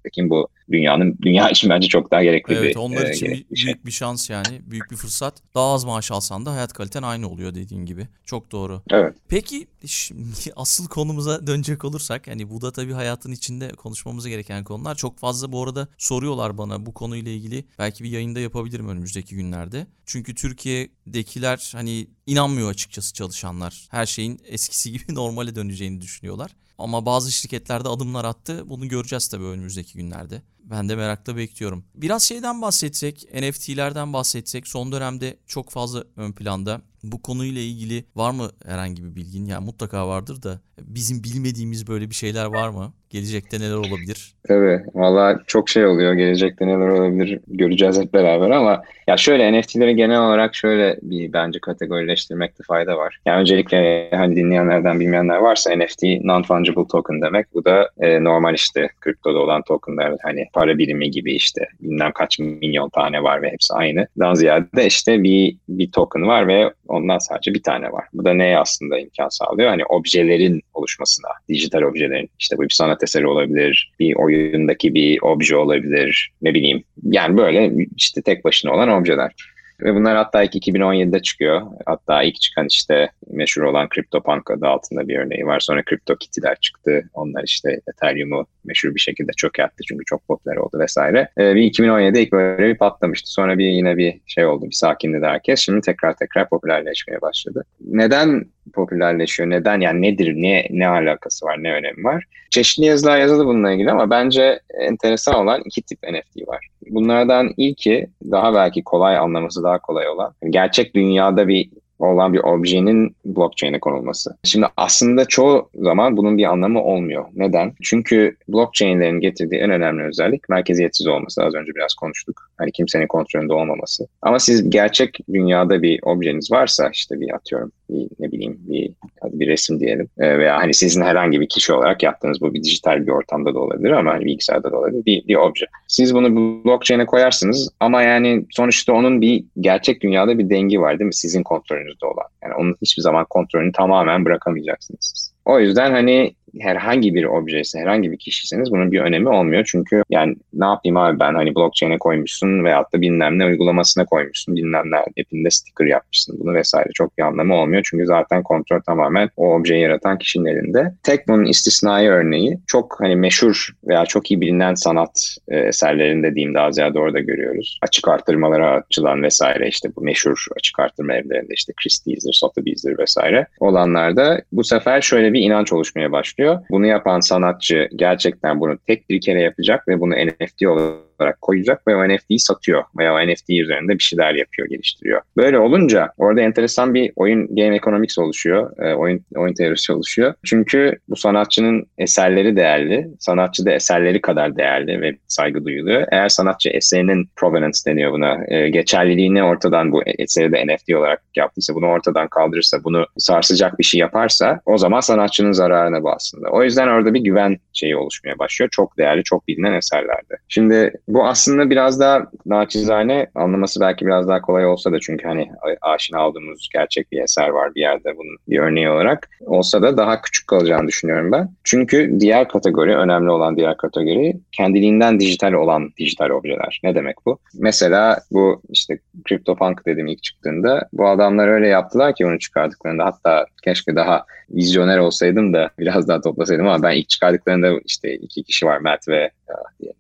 S2: Nitekim bu dünyanın dünya için bence çok daha gerekli
S1: evet,
S2: bir
S1: onlar
S2: e,
S1: için
S2: bir
S1: bir-
S2: şey.
S1: büyük bir şans yani. Büyük bir fırsat. Daha az maaş alsan da hayat kaliten aynı oluyor dediğin gibi. Çok doğru.
S2: Evet.
S1: Peki şimdi <laughs> asıl konumuza dönecek olursak hani bu da tabii hayatın içinde konuşmamız gereken konular. Çok fazla bu arada soruyorlar bana bu konuyla ilgili. Belki bir yayında yapabilirim önümüzdeki günlerde. Çünkü Türkiye'dekiler hani inanmıyor açıkçası çalışanlar. Her şeyin eskisi gibi <laughs> normale döneceğini düşünüyorlar. Ama bazı şirketlerde adımlar attı. Bunu göreceğiz tabii önümüzdeki günlerde. Ben de merakla bekliyorum. Biraz şeyden bahsetsek, NFT'lerden bahsetsek. Son dönemde çok fazla ön planda. Bu konuyla ilgili var mı herhangi bir bilgin? Yani mutlaka vardır da bizim bilmediğimiz böyle bir şeyler var mı? Gelecekte neler olabilir?
S2: Tabii. Valla çok şey oluyor. Gelecekte neler olabilir göreceğiz hep beraber ama ya şöyle NFT'leri genel olarak şöyle bir bence kategorileştirmekte fayda var. Yani öncelikle hani dinleyenlerden bilmeyenler varsa NFT non-fungible token demek. Bu da e, normal işte kriptoda olan tokenlar hani para birimi gibi işte bilmem kaç milyon tane var ve hepsi aynı. Daha ziyade işte bir bir token var ve ondan sadece bir tane var. Bu da neye aslında imkan sağlıyor? Hani objelerin oluşmasına, dijital objelerin. İşte bu bir sanat eseri olabilir, bir oyundaki bir obje olabilir, ne bileyim. Yani böyle işte tek başına olan objeler. Ve bunlar hatta ilk 2017'de çıkıyor. Hatta ilk çıkan işte meşhur olan CryptoPunk adı altında bir örneği var. Sonra CryptoKitty'ler çıktı. Onlar işte Ethereum'u meşhur bir şekilde çökertti çünkü çok popüler oldu vesaire. Ee, bir 2017'de ilk böyle bir patlamıştı. Sonra bir yine bir şey oldu, bir sakinledi herkes. Şimdi tekrar tekrar popülerleşmeye başladı. Neden popülerleşiyor? Neden? Yani nedir? Ne ne alakası var? Ne önemi var? Çeşitli yazılar yazıldı bununla ilgili ama bence enteresan olan iki tip NFT var. Bunlardan ilki daha belki kolay anlaması daha kolay olan gerçek dünyada bir olan bir objenin blockchain'e konulması. Şimdi aslında çoğu zaman bunun bir anlamı olmuyor. Neden? Çünkü blockchain'lerin getirdiği en önemli özellik merkeziyetsiz olması. Az önce biraz konuştuk. Hani kimsenin kontrolünde olmaması. Ama siz gerçek dünyada bir objeniz varsa işte bir atıyorum bir ne bileyim bir hadi bir resim diyelim e, veya hani sizin herhangi bir kişi olarak yaptığınız bu bir dijital bir ortamda da olabilir ama hani bilgisayarda da olabilir bir, bir obje. Siz bunu blockchain'e koyarsınız ama yani sonuçta onun bir gerçek dünyada bir dengi var değil mi? Sizin kontrolünüzde olan. Yani onun hiçbir zaman kontrolünü tamamen bırakamayacaksınız siz. O yüzden hani herhangi bir objeyse, herhangi bir kişisiniz bunun bir önemi olmuyor. Çünkü yani ne yapayım abi ben hani blockchain'e koymuşsun veyahut da bilmem ne uygulamasına koymuşsun, bilmem ne app'inde sticker yapmışsın bunu vesaire çok bir anlamı olmuyor. Çünkü zaten kontrol tamamen o objeyi yaratan kişinin elinde. Tek bunun istisnai örneği çok hani meşhur veya çok iyi bilinen sanat e, eserlerinde diyeyim daha ziyade orada görüyoruz. Açık arttırmalara açılan vesaire işte bu meşhur açık arttırma evlerinde işte Christie's'dir, Sotheby's'dir vesaire olanlarda bu sefer şöyle bir inanç oluşmaya başlıyor. Bunu yapan sanatçı gerçekten bunu tek bir kere yapacak ve bunu NFT olarak koyacak ve o NFT'yi satıyor veya o NFT üzerinde bir şeyler yapıyor, geliştiriyor. Böyle olunca orada enteresan bir oyun game economics oluşuyor, e, oyun oyun teorisi oluşuyor. Çünkü bu sanatçının eserleri değerli, sanatçı da eserleri kadar değerli ve saygı duyuluyor. Eğer sanatçı eserinin provenance deniyor buna, e, geçerliliğini ortadan bu eseri de NFT olarak yaptıysa, bunu ortadan kaldırırsa, bunu sarsacak bir şey yaparsa o zaman sanatçının zararına bu aslında. O yüzden orada bir güven şeyi oluşmaya başlıyor. Çok değerli, çok bilinen eserlerde. Şimdi bu aslında biraz daha naçizane anlaması belki biraz daha kolay olsa da çünkü hani aşina aldığımız gerçek bir eser var bir yerde bunun bir örneği olarak olsa da daha küçük kalacağını düşünüyorum ben. Çünkü diğer kategori, önemli olan diğer kategori kendiliğinden dijital olan dijital objeler. Ne demek bu? Mesela bu işte CryptoPunk dedim ilk çıktığında bu adamlar öyle yaptılar ki onu çıkardıklarında hatta keşke daha vizyoner olsaydım da biraz daha toplasaydım ama ben ilk çıkardıklarında işte iki kişi var Matt ve ya.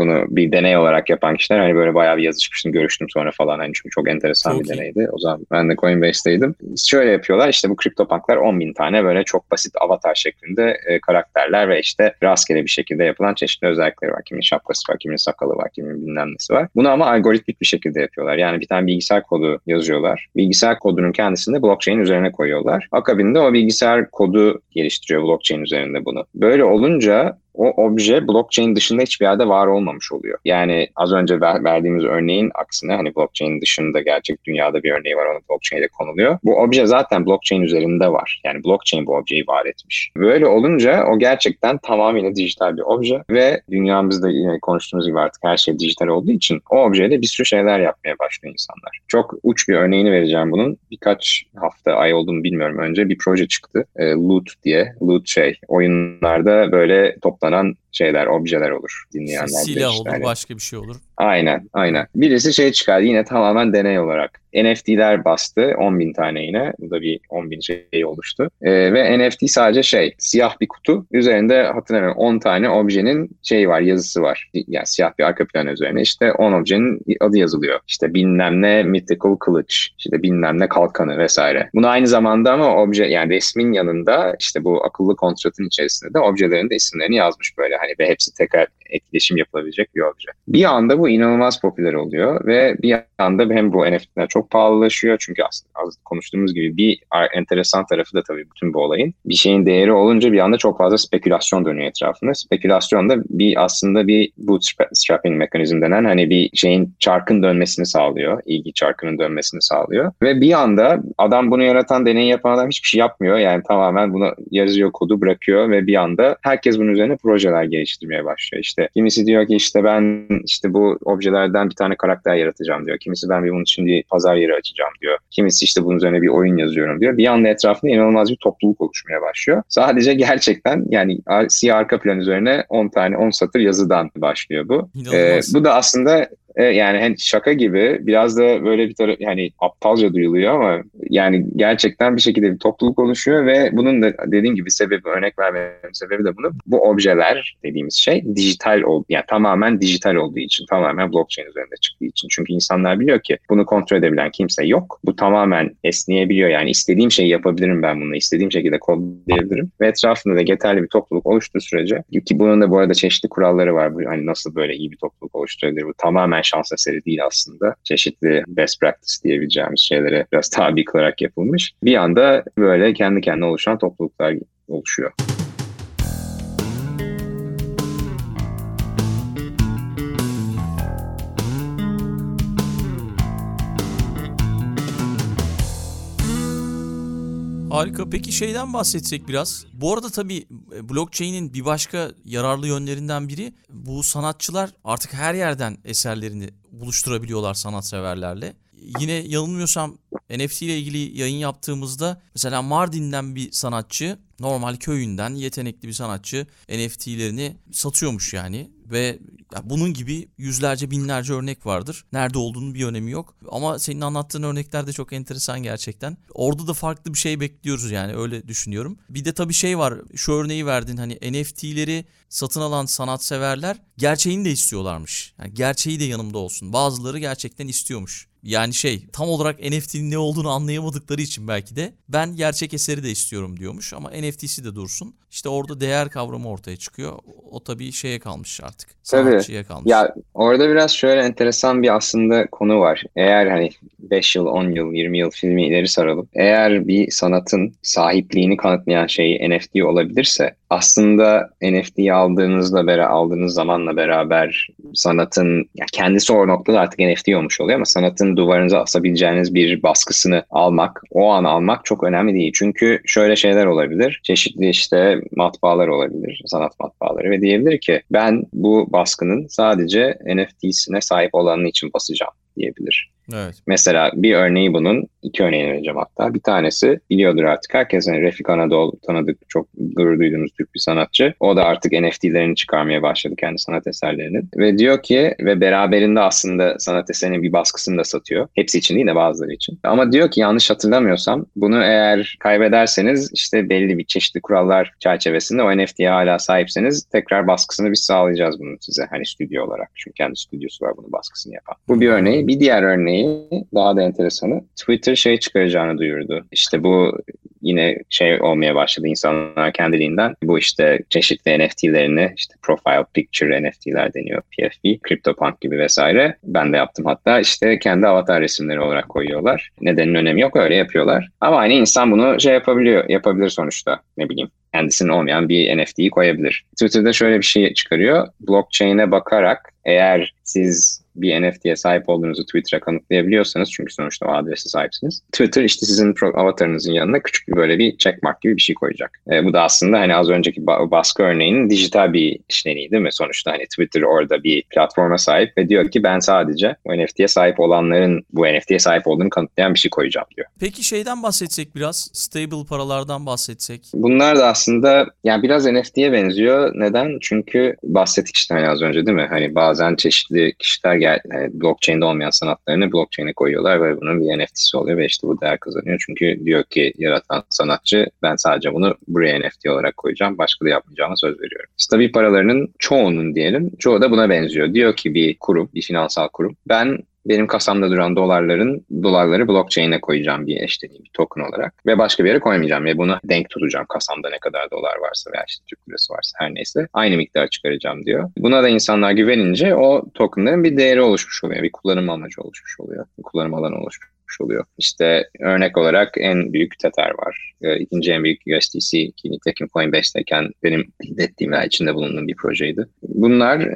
S2: Bunu bir deney olarak yapan kişiler hani böyle bayağı bir yazışmıştım, görüştüm sonra falan. Hani çünkü çok enteresan
S1: Çok
S2: bir
S1: iyi.
S2: deneydi. O zaman ben de Coinbase'teydim. Şöyle yapıyorlar işte bu CryptoPunk'lar 10 bin tane böyle çok basit avatar şeklinde e, karakterler ve işte rastgele bir şekilde yapılan çeşitli özellikleri var. Kimin şapkası var, kimin sakalı var, kimin bilmem nesi var. Bunu ama algoritmik bir şekilde yapıyorlar. Yani bir tane bilgisayar kodu yazıyorlar. Bilgisayar kodunun kendisini de blockchain üzerine koyuyorlar. Akabinde o bilgisayar kodu geliştiriyor blockchain üzerinde bunu. Böyle olunca o obje blockchain dışında hiçbir yerde var olmamış oluyor. Yani az önce ver, verdiğimiz örneğin aksine hani blockchain dışında gerçek dünyada bir örneği var onu blockchain'de konuluyor. Bu obje zaten blockchain üzerinde var. Yani blockchain bu objeyi var etmiş. Böyle olunca o gerçekten tamamıyla dijital bir obje ve dünyamızda yine konuştuğumuz gibi artık her şey dijital olduğu için o objeyle bir sürü şeyler yapmaya başlıyor insanlar. Çok uç bir örneğini vereceğim bunun. Birkaç hafta, ay oldu mu bilmiyorum önce bir proje çıktı. E, Loot diye. Loot şey oyunlarda böyle top toplanan şeyler, objeler olur dinleyenler.
S1: Silah olur, yani. başka bir şey olur.
S2: Aynen, aynen. Birisi şey çıkardı yine tamamen deney olarak. NFT'ler bastı 10 bin tane yine. Bu da bir 10 bin şey oluştu. Ee, ve NFT sadece şey siyah bir kutu. Üzerinde hatırlamıyorum 10 tane objenin şeyi var yazısı var. Yani siyah bir arka plan üzerine işte 10 objenin adı yazılıyor. İşte bilmem ne mythical kılıç, işte bilmem ne kalkanı vesaire. Bunu aynı zamanda ama obje yani resmin yanında işte bu akıllı kontratın içerisinde de objelerin de isimlerini yazmış böyle hani ve hepsi tekrar etkileşim yapılabilecek bir obje. Bir anda bu inanılmaz popüler oluyor ve bir anda hem bu NFT'ler çok pahalılaşıyor çünkü aslında az konuştuğumuz gibi bir enteresan tarafı da tabii bütün bu olayın. Bir şeyin değeri olunca bir anda çok fazla spekülasyon dönüyor etrafında. Spekülasyon da bir aslında bir bootstrapping mekanizm denen hani bir şeyin çarkın dönmesini sağlıyor. ilgi çarkının dönmesini sağlıyor. Ve bir anda adam bunu yaratan, deney yapan adam hiçbir şey yapmıyor. Yani tamamen bunu yazıyor, kodu bırakıyor ve bir anda herkes bunun üzerine projeler geliştirmeye başlıyor. İşte kimisi diyor ki işte ben işte bu objelerden bir tane karakter yaratacağım diyor. Kimisi ben bir bunun için bir pazar yeri açacağım diyor. Kimisi işte bunun üzerine bir oyun yazıyorum diyor. Bir anda etrafında inanılmaz bir topluluk oluşmaya başlıyor. Sadece gerçekten yani siyah arka plan üzerine 10 tane 10 satır yazıdan başlıyor bu. Ee, bu da aslında e, yani hani şaka gibi biraz da böyle bir taraf yani aptalca duyuluyor ama yani gerçekten bir şekilde bir topluluk oluşuyor ve bunun da dediğim gibi sebebi örnek vermemin sebebi de bunu bu objeler dediğimiz şey dijital ol yani tamamen dijital olduğu için tamamen blockchain üzerinde çıktığı için çünkü insanlar biliyor ki bunu kontrol edebilen kimse yok. Bu tamamen esneyebiliyor yani istediğim şeyi yapabilirim ben bunu istediğim şekilde kodlayabilirim ve etrafında da yeterli bir topluluk oluştuğu sürece ki bunun da bu arada çeşitli kuralları var. Hani nasıl böyle iyi bir topluluk oluşturabilir bu tamamen şans eseri değil aslında. Çeşitli best practice diyebileceğimiz şeylere biraz tabi kılarak yapılmış. Bir anda böyle kendi kendine oluşan topluluklar oluşuyor.
S1: Harika. Peki şeyden bahsetsek biraz. Bu arada tabii e, blockchain'in bir başka yararlı yönlerinden biri bu sanatçılar artık her yerden eserlerini buluşturabiliyorlar sanatseverlerle. Yine yanılmıyorsam NFT ile ilgili yayın yaptığımızda mesela Mardin'den bir sanatçı normal köyünden yetenekli bir sanatçı NFT'lerini satıyormuş yani ve bunun gibi yüzlerce binlerce örnek vardır. Nerede olduğunun bir önemi yok. Ama senin anlattığın örnekler de çok enteresan gerçekten. Orada da farklı bir şey bekliyoruz yani öyle düşünüyorum. Bir de tabii şey var. Şu örneği verdin hani NFT'leri satın alan sanatseverler gerçeğini de istiyorlarmış. Yani gerçeği de yanımda olsun. Bazıları gerçekten istiyormuş. Yani şey tam olarak NFT'nin ne olduğunu anlayamadıkları için belki de ben gerçek eseri de istiyorum diyormuş ama NFT'si de dursun. İşte orada değer kavramı ortaya çıkıyor. O tabii şeye kalmış artık. Sanatçıya kalmış.
S2: Ya orada biraz şöyle enteresan bir aslında konu var. Eğer hani 5 yıl, 10 yıl, 20 yıl filmi ileri saralım. Eğer bir sanatın sahipliğini kanıtlayan şey NFT olabilirse aslında NFT'yi aldığınızda beraber aldığınız zamanla beraber sanatın ya kendisi o noktada artık NFT olmuş oluyor ama sanatın duvarınıza asabileceğiniz bir baskısını almak, o an almak çok önemli değil. Çünkü şöyle şeyler olabilir. Çeşitli işte matbaalar olabilir, sanat matbaaları ve diyebilir ki ben bu baskının sadece NFT'sine sahip olanın için basacağım diyebilir.
S1: Evet.
S2: Mesela bir örneği bunun, iki örneğini vereceğim hatta. Bir tanesi biliyordur artık herkes. Yani Refik Anadolu tanıdık, çok gurur duyduğumuz Türk bir sanatçı. O da artık NFT'lerini çıkarmaya başladı kendi sanat eserlerinin. Ve diyor ki ve beraberinde aslında sanat eserinin bir baskısını da satıyor. Hepsi için değil de bazıları için. Ama diyor ki yanlış hatırlamıyorsam bunu eğer kaybederseniz işte belli bir çeşitli kurallar çerçevesinde o NFT'ye hala sahipseniz tekrar baskısını biz sağlayacağız bunu size. Hani stüdyo olarak. Çünkü kendi stüdyosu var bunun baskısını yapan. Bu bir örneği. Bir diğer örneği örneği daha da enteresanı Twitter şey çıkaracağını duyurdu. İşte bu yine şey olmaya başladı insanlar kendiliğinden. Bu işte çeşitli NFT'lerini işte profile picture NFT'ler deniyor PFP, CryptoPunk gibi vesaire. Ben de yaptım hatta işte kendi avatar resimleri olarak koyuyorlar. Nedenin önemi yok öyle yapıyorlar. Ama hani insan bunu şey yapabiliyor, yapabilir sonuçta ne bileyim kendisinin olmayan bir NFT'yi koyabilir. Twitter'da şöyle bir şey çıkarıyor. Blockchain'e bakarak eğer siz bir NFT'ye sahip olduğunuzu Twitter'a kanıtlayabiliyorsanız çünkü sonuçta o adrese sahipsiniz. Twitter işte sizin avatarınızın yanına küçük bir böyle bir checkmark gibi bir şey koyacak. E, bu da aslında hani az önceki baskı örneğinin dijital bir işleniği değil mi? Sonuçta hani Twitter orada bir platforma sahip ve diyor ki ben sadece bu NFT'ye sahip olanların bu NFT'ye sahip olduğunu kanıtlayan bir şey koyacağım diyor.
S1: Peki şeyden bahsetsek biraz stable paralardan bahsetsek.
S2: Bunlar da aslında yani biraz NFT'ye benziyor. Neden? Çünkü bahsettik işte hani az önce değil mi? Hani bazen çeşitli kişiler gel, yani blockchain'de olmayan sanatlarını blockchain'e koyuyorlar ve bunun bir NFT'si oluyor ve işte bu değer kazanıyor. Çünkü diyor ki yaratan sanatçı ben sadece bunu buraya NFT olarak koyacağım. Başka da yapmayacağıma söz veriyorum. Stabil paralarının çoğunun diyelim. Çoğu da buna benziyor. Diyor ki bir kurum, bir finansal kurum. Ben benim kasamda duran dolarların dolarları blockchain'e koyacağım bir eşleniği, bir token olarak. Ve başka bir yere koymayacağım ve bunu denk tutacağım kasamda ne kadar dolar varsa veya işte Türk lirası varsa her neyse. Aynı miktar çıkaracağım diyor. Buna da insanlar güvenince o tokenların bir değeri oluşmuş oluyor, bir kullanım amacı oluşmuş oluyor, bir kullanım alanı oluşmuş oluyor. İşte örnek olarak en büyük Tether var. E, ikinci en büyük USDC ki nitekim Coinbase'deyken benim ettiğim veya içinde bulunduğum bir projeydi. Bunlar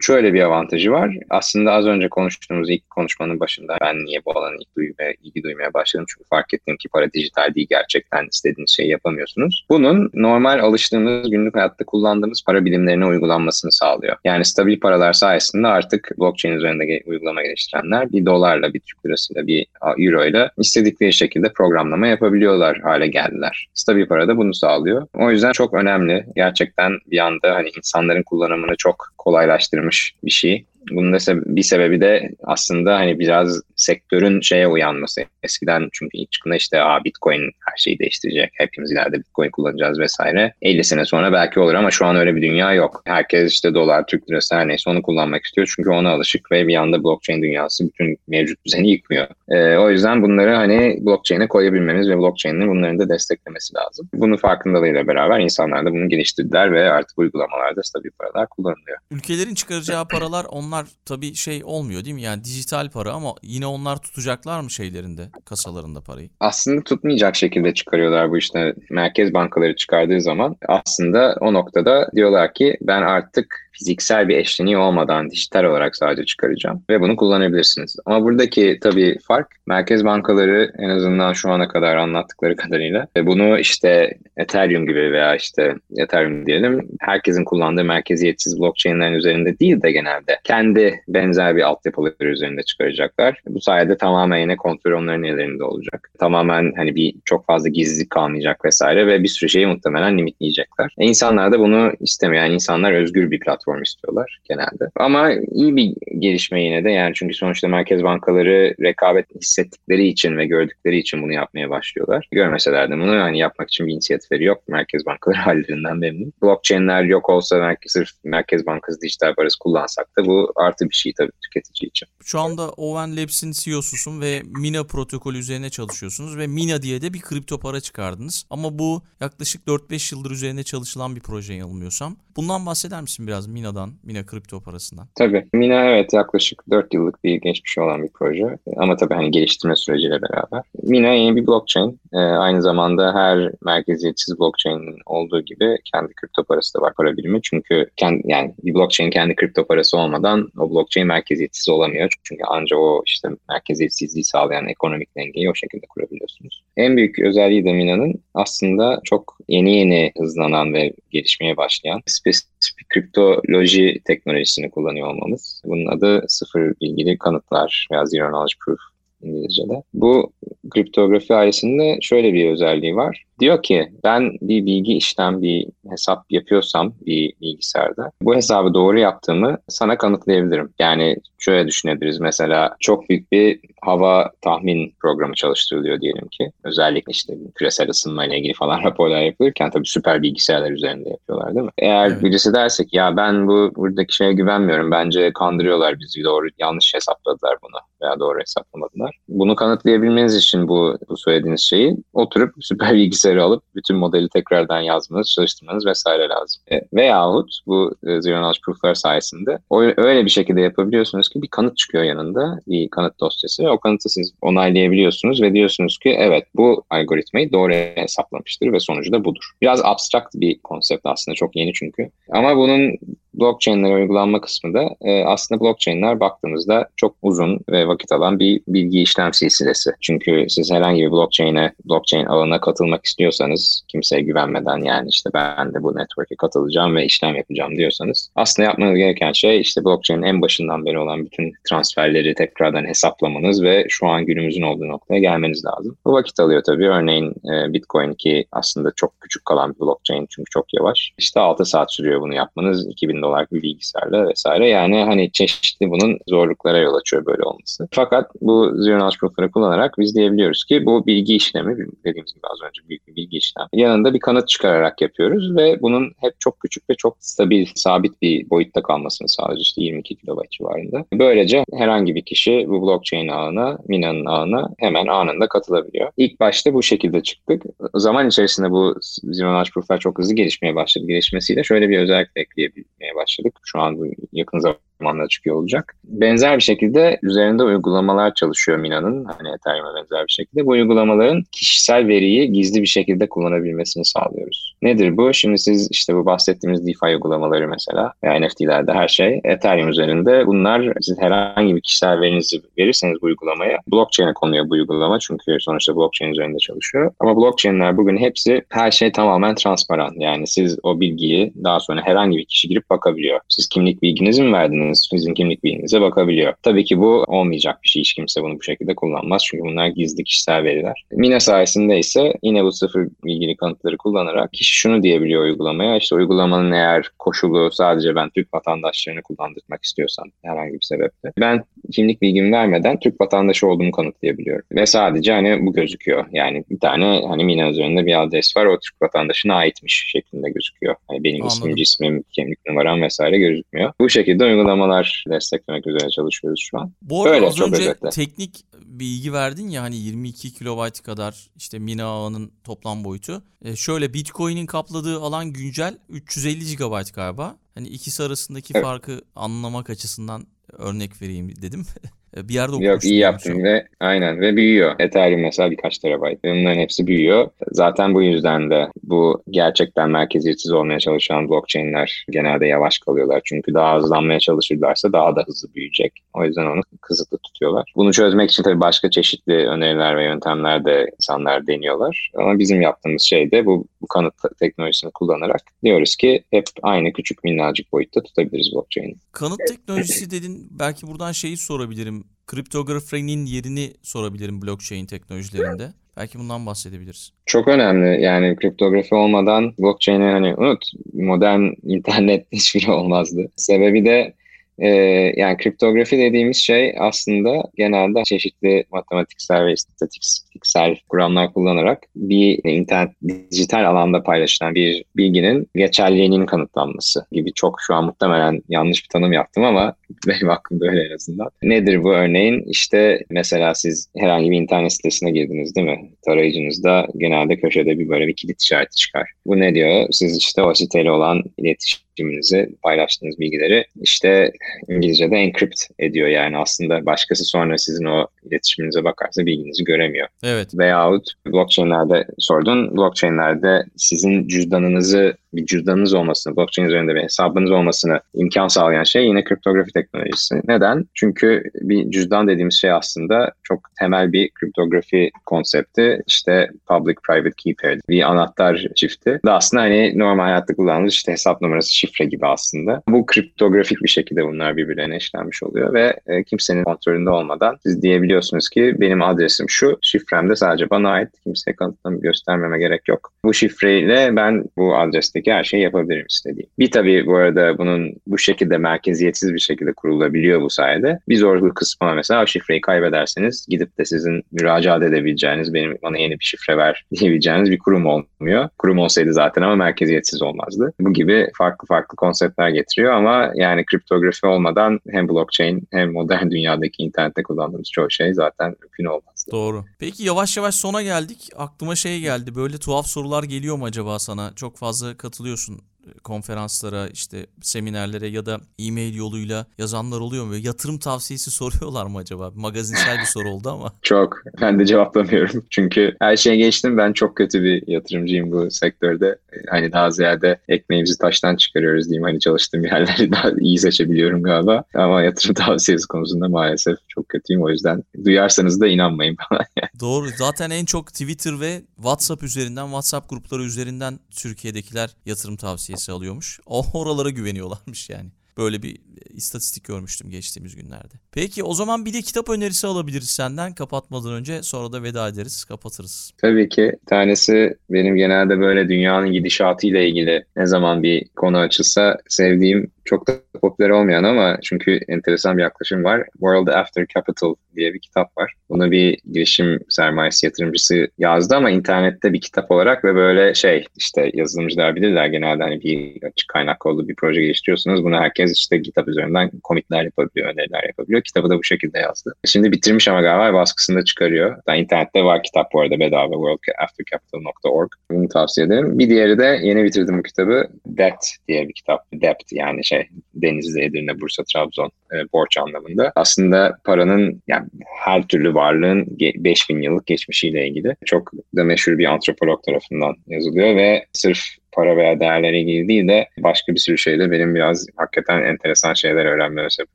S2: şöyle bir avantajı var. Aslında az önce konuştuğumuz ilk konuşmanın başında ben niye bu alana ilk duymaya, ilgi duymaya başladım çünkü fark ettim ki para dijital değil gerçekten istediğiniz şeyi yapamıyorsunuz. Bunun normal alıştığımız günlük hayatta kullandığımız para bilimlerine uygulanmasını sağlıyor. Yani stabil paralar sayesinde artık blockchain üzerinde uygulama geliştirenler bir dolarla, bir Türk lirasıyla, bir euro ile istedikleri şekilde programlama yapabiliyorlar hale geldiler. Stabil para da bunu sağlıyor. O yüzden çok önemli. Gerçekten bir anda hani insanların kullanımını çok kolaylaştırmış bir şey. Bunun da bir sebebi de aslında hani biraz sektörün şeye uyanması. Eskiden çünkü ilk çıktığında işte Aa, Bitcoin her şeyi değiştirecek. Hepimiz ileride Bitcoin kullanacağız vesaire. 50 sene sonra belki olur ama şu an öyle bir dünya yok. Herkes işte dolar, Türk lirası her neyse onu kullanmak istiyor. Çünkü ona alışık ve bir anda blockchain dünyası bütün mevcut düzeni yıkmıyor. Ee, o yüzden bunları hani blockchain'e koyabilmemiz ve blockchain'in bunların da desteklemesi lazım. Bunun farkındalığıyla beraber insanlar da bunu geliştirdiler ve artık uygulamalarda stabil paralar kullanılıyor.
S1: Ülkelerin çıkaracağı paralar onlar tabii şey olmuyor değil mi? Yani dijital para ama yine onlar tutacaklar mı şeylerinde, kasalarında parayı?
S2: Aslında tutmayacak şekilde çıkarıyorlar bu işte. Merkez bankaları çıkardığı zaman aslında o noktada diyorlar ki ben artık fiziksel bir eşleniği olmadan dijital olarak sadece çıkaracağım ve bunu kullanabilirsiniz. Ama buradaki tabii fark merkez bankaları en azından şu ana kadar anlattıkları kadarıyla ve bunu işte Ethereum gibi veya işte Ethereum diyelim herkesin kullandığı merkeziyetsiz blockchain'lerin üzerinde değil de genelde kendi benzer bir altyapıları üzerinde çıkaracaklar. Bu sayede tamamen yine kontrol onların ellerinde olacak. Tamamen hani bir çok fazla gizlilik kalmayacak vesaire ve bir sürü şeyi muhtemelen limitleyecekler. E insanlar da bunu istemiyor. Yani insanlar özgür bir platform platform istiyorlar genelde. Ama iyi bir gelişme yine de yani çünkü sonuçta merkez bankaları rekabet hissettikleri için ve gördükleri için bunu yapmaya başlıyorlar. Görmeseler de bunu hani yapmak için bir inisiyatifleri yok. Merkez bankaları <laughs> hallerinden memnun. Blockchain'ler yok olsa merkez, sırf Merkez Bankası dijital parası kullansak da bu artı bir şey tabii tüketici için.
S1: Şu anda Owen Labs'in CEO'susun ve Mina protokolü üzerine çalışıyorsunuz ve Mina diye de bir kripto para çıkardınız. Ama bu yaklaşık 4-5 yıldır üzerine çalışılan bir proje yanılmıyorsam. Bundan bahseder misin biraz Mina'dan, Mina kripto parasından?
S2: Tabii. Mina evet yaklaşık 4 yıllık bir geçmişi olan bir proje. Ama tabii hani geliştirme süreciyle beraber. Mina yeni bir blockchain. Ee, aynı zamanda her merkeziyetsiz blockchain'in olduğu gibi kendi kripto parası da var para birimi. Çünkü kendi, yani bir blockchain kendi kripto parası olmadan o blockchain merkeziyetsiz olamıyor. Çünkü ancak o işte merkeziyetsizliği sağlayan ekonomik dengeyi o şekilde kurabiliyorsunuz. En büyük özelliği de Mina'nın aslında çok yeni yeni hızlanan ve gelişmeye başlayan spesifik kriptoloji teknolojisini kullanıyor olmamız. Bunun adı sıfır bilgili kanıtlar veya zero knowledge proof İngilizce'de. Bu kriptografi ailesinde şöyle bir özelliği var. Diyor ki ben bir bilgi işlem, bir hesap yapıyorsam bir bilgisayarda bu hesabı doğru yaptığımı sana kanıtlayabilirim. Yani şöyle düşünebiliriz mesela çok büyük bir hava tahmin programı çalıştırılıyor diyelim ki. Özellikle işte küresel ısınma ile ilgili falan <laughs> raporlar yapılırken tabii süper bilgisayarlar üzerinde yapıyorlar değil mi? Eğer evet. birisi dersek ya ben bu buradaki şeye güvenmiyorum. Bence kandırıyorlar bizi doğru yanlış hesapladılar bunu veya doğru hesaplamadılar. Bunu kanıtlayabilmeniz için bu, bu söylediğiniz şeyi oturup <laughs> süper bilgisayarı alıp bütün modeli tekrardan yazmanız, çalıştırmanız vesaire lazım. E, veyahut bu e, Zero Knowledge Proof'lar sayesinde o, öyle bir şekilde yapabiliyorsunuz ki bir kanıt çıkıyor yanında, bir kanıt dosyası ve o kanıtı siz onaylayabiliyorsunuz ve diyorsunuz ki evet bu algoritmayı doğru hesaplamıştır ve sonucu da budur. Biraz abstrakt bir konsept aslında çok yeni çünkü. Ama bunun blockchain'lere uygulanma kısmı da e, aslında blockchain'ler baktığımızda çok uzun ve vakit alan bir bilgi işlem silsilesi. Çünkü siz herhangi bir blockchain'e, blockchain ağına katılmak istiyorsanız kimseye güvenmeden yani işte ben de bu network'e katılacağım ve işlem yapacağım diyorsanız aslında yapmanız gereken şey işte blockchain'in en başından beri olan bütün transferleri tekrardan hesaplamanız ve şu an günümüzün olduğu noktaya gelmeniz lazım. Bu vakit alıyor tabii. Örneğin e, Bitcoin ki aslında çok küçük kalan bir blockchain çünkü çok yavaş. İşte 6 saat sürüyor bunu yapmanız. 2000 dolar bir bilgisayarla vesaire. Yani hani çeşitli bunun zorluklara yol açıyor böyle olması. Fakat bu Zero Knowledge Proof'ları kullanarak biz diyebiliyoruz ki bu bilgi işlemi dediğimiz gibi az önce büyük bir bilgi işlemi yanında bir kanıt çıkararak yapıyoruz ve bunun hep çok küçük ve çok stabil, sabit bir boyutta kalmasını sağlıyoruz. İşte 22 kilobayt civarında. Böylece herhangi bir kişi bu blockchain ağına, Mina'nın ağına hemen anında katılabiliyor. İlk başta bu şekilde çıktık. Zaman içerisinde bu Zero Knowledge Proof'lar çok hızlı gelişmeye başladı. Gelişmesiyle şöyle bir özellik ekleyebilmeye başladık. Şu an yakın zamanda çıkıyor olacak. Benzer bir şekilde üzerinde uygulamalar çalışıyor Mina'nın. Hani Ethereum'a benzer bir şekilde. Bu uygulamaların kişisel veriyi gizli bir şekilde kullanabilmesini sağlıyoruz. Nedir bu? Şimdi siz işte bu bahsettiğimiz DeFi uygulamaları mesela yani NFT'lerde her şey Ethereum üzerinde. Bunlar siz herhangi bir kişisel verinizi verirseniz bu uygulamaya blockchain'e konuyor bu uygulama çünkü sonuçta blockchain üzerinde çalışıyor. Ama blockchain'ler bugün hepsi her şey tamamen transparan. Yani siz o bilgiyi daha sonra herhangi bir kişi girip bakabiliyor. Siz kimlik bilginizi mi verdiniz? Sizin kimlik bilginize bakabiliyor. Tabii ki bu olmayacak bir şey. Hiç kimse bunu bu şekilde kullanmaz. Çünkü bunlar gizli kişisel veriler. Mina sayesinde ise yine bu sıfır bilgili kanıtları kullanarak kişi şunu diyebiliyor uygulamaya. İşte uygulamanın eğer koşulu sadece ben Türk vatandaşlarını kullandırmak istiyorsam herhangi bir sebeple ben kimlik bilgimi vermeden Türk vatandaşı olduğumu kanıtlayabiliyorum. Ve sadece hani bu gözüküyor. Yani bir tane hani Mina üzerinde bir adres var o Türk vatandaşına aitmiş şeklinde gözüküyor. Hani benim Anladım. ismim, cismim, kimlik numaram vesaire gözükmüyor. Bu şekilde uygulamalar desteklemek üzere çalışıyoruz şu an.
S1: Bu arada Böyle, az önce özetle. teknik bilgi verdin ya hani 22 kilobayt kadar işte Mina ağının toplam boyutu. E şöyle Bitcoin'in kapladığı alan güncel 350 GB galiba. Hani ikisi arasındaki evet. farkı anlamak açısından örnek vereyim dedim. <laughs> E, bir yerde
S2: Yok iyi yaptın ve aynen ve büyüyor. Ethereum mesela birkaç terabayt. Bunların hepsi büyüyor. Zaten bu yüzden de bu gerçekten merkeziyetsiz olmaya çalışan blockchain'ler genelde yavaş kalıyorlar. Çünkü daha hızlanmaya çalışırlarsa daha da hızlı büyüyecek. O yüzden onu kısıtlı tutuyorlar. Bunu çözmek için tabii başka çeşitli öneriler ve yöntemler de insanlar deniyorlar. Ama bizim yaptığımız şey de bu, bu kanıt teknolojisini kullanarak diyoruz ki hep aynı küçük minnacık boyutta tutabiliriz blockchain'i.
S1: Kanıt teknolojisi dedin belki buradan şeyi sorabilirim kriptografinin yerini sorabilirim blockchain teknolojilerinde. Belki bundan bahsedebiliriz.
S2: Çok önemli. Yani kriptografi olmadan blockchain'i hani unut. Modern <laughs> internet hiçbiri olmazdı. Sebebi de ee, yani kriptografi dediğimiz şey aslında genelde çeşitli matematiksel ve istatistiksel kuramlar kullanarak bir internet dijital alanda paylaşılan bir bilginin geçerliliğinin kanıtlanması gibi çok şu an muhtemelen yanlış bir tanım yaptım ama <laughs> benim aklımda öyle en azından. Nedir bu örneğin? İşte mesela siz herhangi bir internet sitesine girdiniz değil mi? Tarayıcınızda genelde köşede bir böyle bir kilit işareti çıkar. Bu ne diyor? Siz işte o siteyle olan iletişim iletişiminizi, paylaştığınız bilgileri işte İngilizce'de encrypt ediyor. Yani aslında başkası sonra sizin o iletişiminize bakarsa bilginizi göremiyor.
S1: Evet.
S2: Veyahut blockchain'lerde sordun. Blockchain'lerde sizin cüzdanınızı bir cüzdanınız olmasını, blockchain üzerinde bir hesabınız olmasını imkan sağlayan şey yine kriptografi teknolojisi. Neden? Çünkü bir cüzdan dediğimiz şey aslında çok temel bir kriptografi konsepti. İşte public-private key pair, bir anahtar çifti. Da aslında hani normal hayatta kullandığımız işte hesap numarası, şifre gibi aslında. Bu kriptografik bir şekilde bunlar birbirlerine eşlenmiş oluyor ve e, kimsenin kontrolünde olmadan siz diyebiliyorsunuz ki benim adresim şu, şifrem de sadece bana ait. Kimseye kanıtlamı göstermeme gerek yok. Bu şifreyle ben bu adreste hayattaki her şeyi yapabilirim istediğim. Bir tabii bu arada bunun bu şekilde merkeziyetsiz bir şekilde kurulabiliyor bu sayede. Bir zorluk kısmına mesela şifreyi kaybederseniz gidip de sizin müracaat edebileceğiniz, benim bana yeni bir şifre ver <laughs> diyebileceğiniz bir kurum olmuyor. Kurum olsaydı zaten ama merkeziyetsiz olmazdı. Bu gibi farklı farklı konseptler getiriyor ama yani kriptografi olmadan hem blockchain hem modern <laughs> dünyadaki internette kullandığımız çoğu şey zaten mümkün olmazdı.
S1: Doğru. Peki yavaş yavaş sona geldik. Aklıma şey geldi. Böyle tuhaf sorular geliyor mu acaba sana? Çok fazla katılıyorsun konferanslara, işte seminerlere ya da e-mail yoluyla yazanlar oluyor mu? Yatırım tavsiyesi <laughs> soruyorlar mı acaba? Magazinsel bir soru oldu ama.
S2: Çok. Ben de cevaplamıyorum. <laughs> Çünkü her şeye geçtim. Ben çok kötü bir yatırımcıyım bu sektörde. Hani daha ziyade ekmeğimizi taştan çıkarıyoruz diyeyim. Hani çalıştığım <laughs> yerleri daha iyi seçebiliyorum galiba. Ama yatırım tavsiyesi konusunda maalesef çok kötüyüm. O yüzden duyarsanız da inanmayın bana.
S1: Doğru. Zaten en çok Twitter ve WhatsApp üzerinden, WhatsApp grupları üzerinden Türkiye'dekiler yatırım tavsiyesi alıyormuş. O oralara güveniyorlarmış yani. Böyle bir istatistik görmüştüm geçtiğimiz günlerde. Peki o zaman bir de kitap önerisi alabiliriz senden kapatmadan önce sonra da veda ederiz kapatırız.
S2: Tabii ki. Tanesi benim genelde böyle dünyanın gidişatıyla ilgili ne zaman bir konu açılsa sevdiğim çok da popüler olmayan ama çünkü enteresan bir yaklaşım var. World After Capital diye bir kitap var. Bunu bir girişim sermayesi yatırımcısı yazdı ama internette bir kitap olarak ve böyle şey işte yazılımcılar bilirler genelde hani bir açık kaynak olduğu bir proje geliştiriyorsunuz. Bunu herkes işte GitHub üzerinden komitler yapabiliyor, öneriler yapabiliyor. Kitabı da bu şekilde yazdı. Şimdi bitirmiş ama galiba baskısını çıkarıyor. Yani internette var kitap bu arada bedava worldaftercapital.org. Bunu tavsiye ederim. Bir diğeri de yeni bitirdim bu kitabı. Debt diye bir kitap. Debt yani şey Denizli, Edirne, Bursa, Trabzon e, borç anlamında. Aslında paranın yani her türlü varlığın 5000 yıllık geçmişiyle ilgili çok da meşhur bir antropolog tarafından yazılıyor ve sırf para veya değerlere ilgili değil de başka bir sürü şeyde benim biraz hakikaten enteresan şeyler öğrenmeme sebep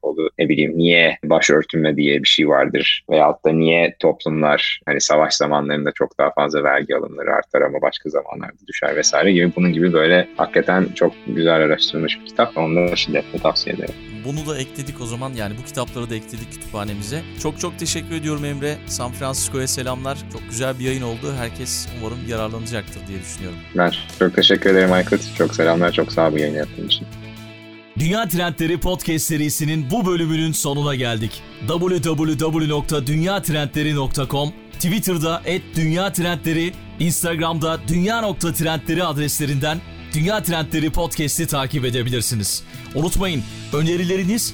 S2: oldu. Ne bileyim niye başörtünme diye bir şey vardır veyahut da niye toplumlar hani savaş zamanlarında çok daha fazla vergi alımları artar ama başka zamanlarda düşer vesaire gibi bunun gibi böyle hakikaten çok güzel araştırılmış bir kitap. Onu da şiddetle tavsiye ederim.
S1: Bunu da ekledik o zaman yani bu kitapları da ekledik kütüphanemize. Çok çok teşekkür ediyorum Emre. San Francisco'ya selamlar. Çok güzel bir yayın oldu. Herkes umarım yararlanacaktır diye düşünüyorum.
S2: Ben çok teşekkür ederim Aykut. Çok selamlar. Çok sağ ol bu yayını yaptığın için.
S1: Dünya Trendleri Podcast serisinin bu bölümünün sonuna geldik. www.dünyatrendleri.com Twitter'da @dünyatrendleri, Instagram'da dünya.trendleri adreslerinden Dünya Trendleri Podcast'i takip edebilirsiniz. Unutmayın önerileriniz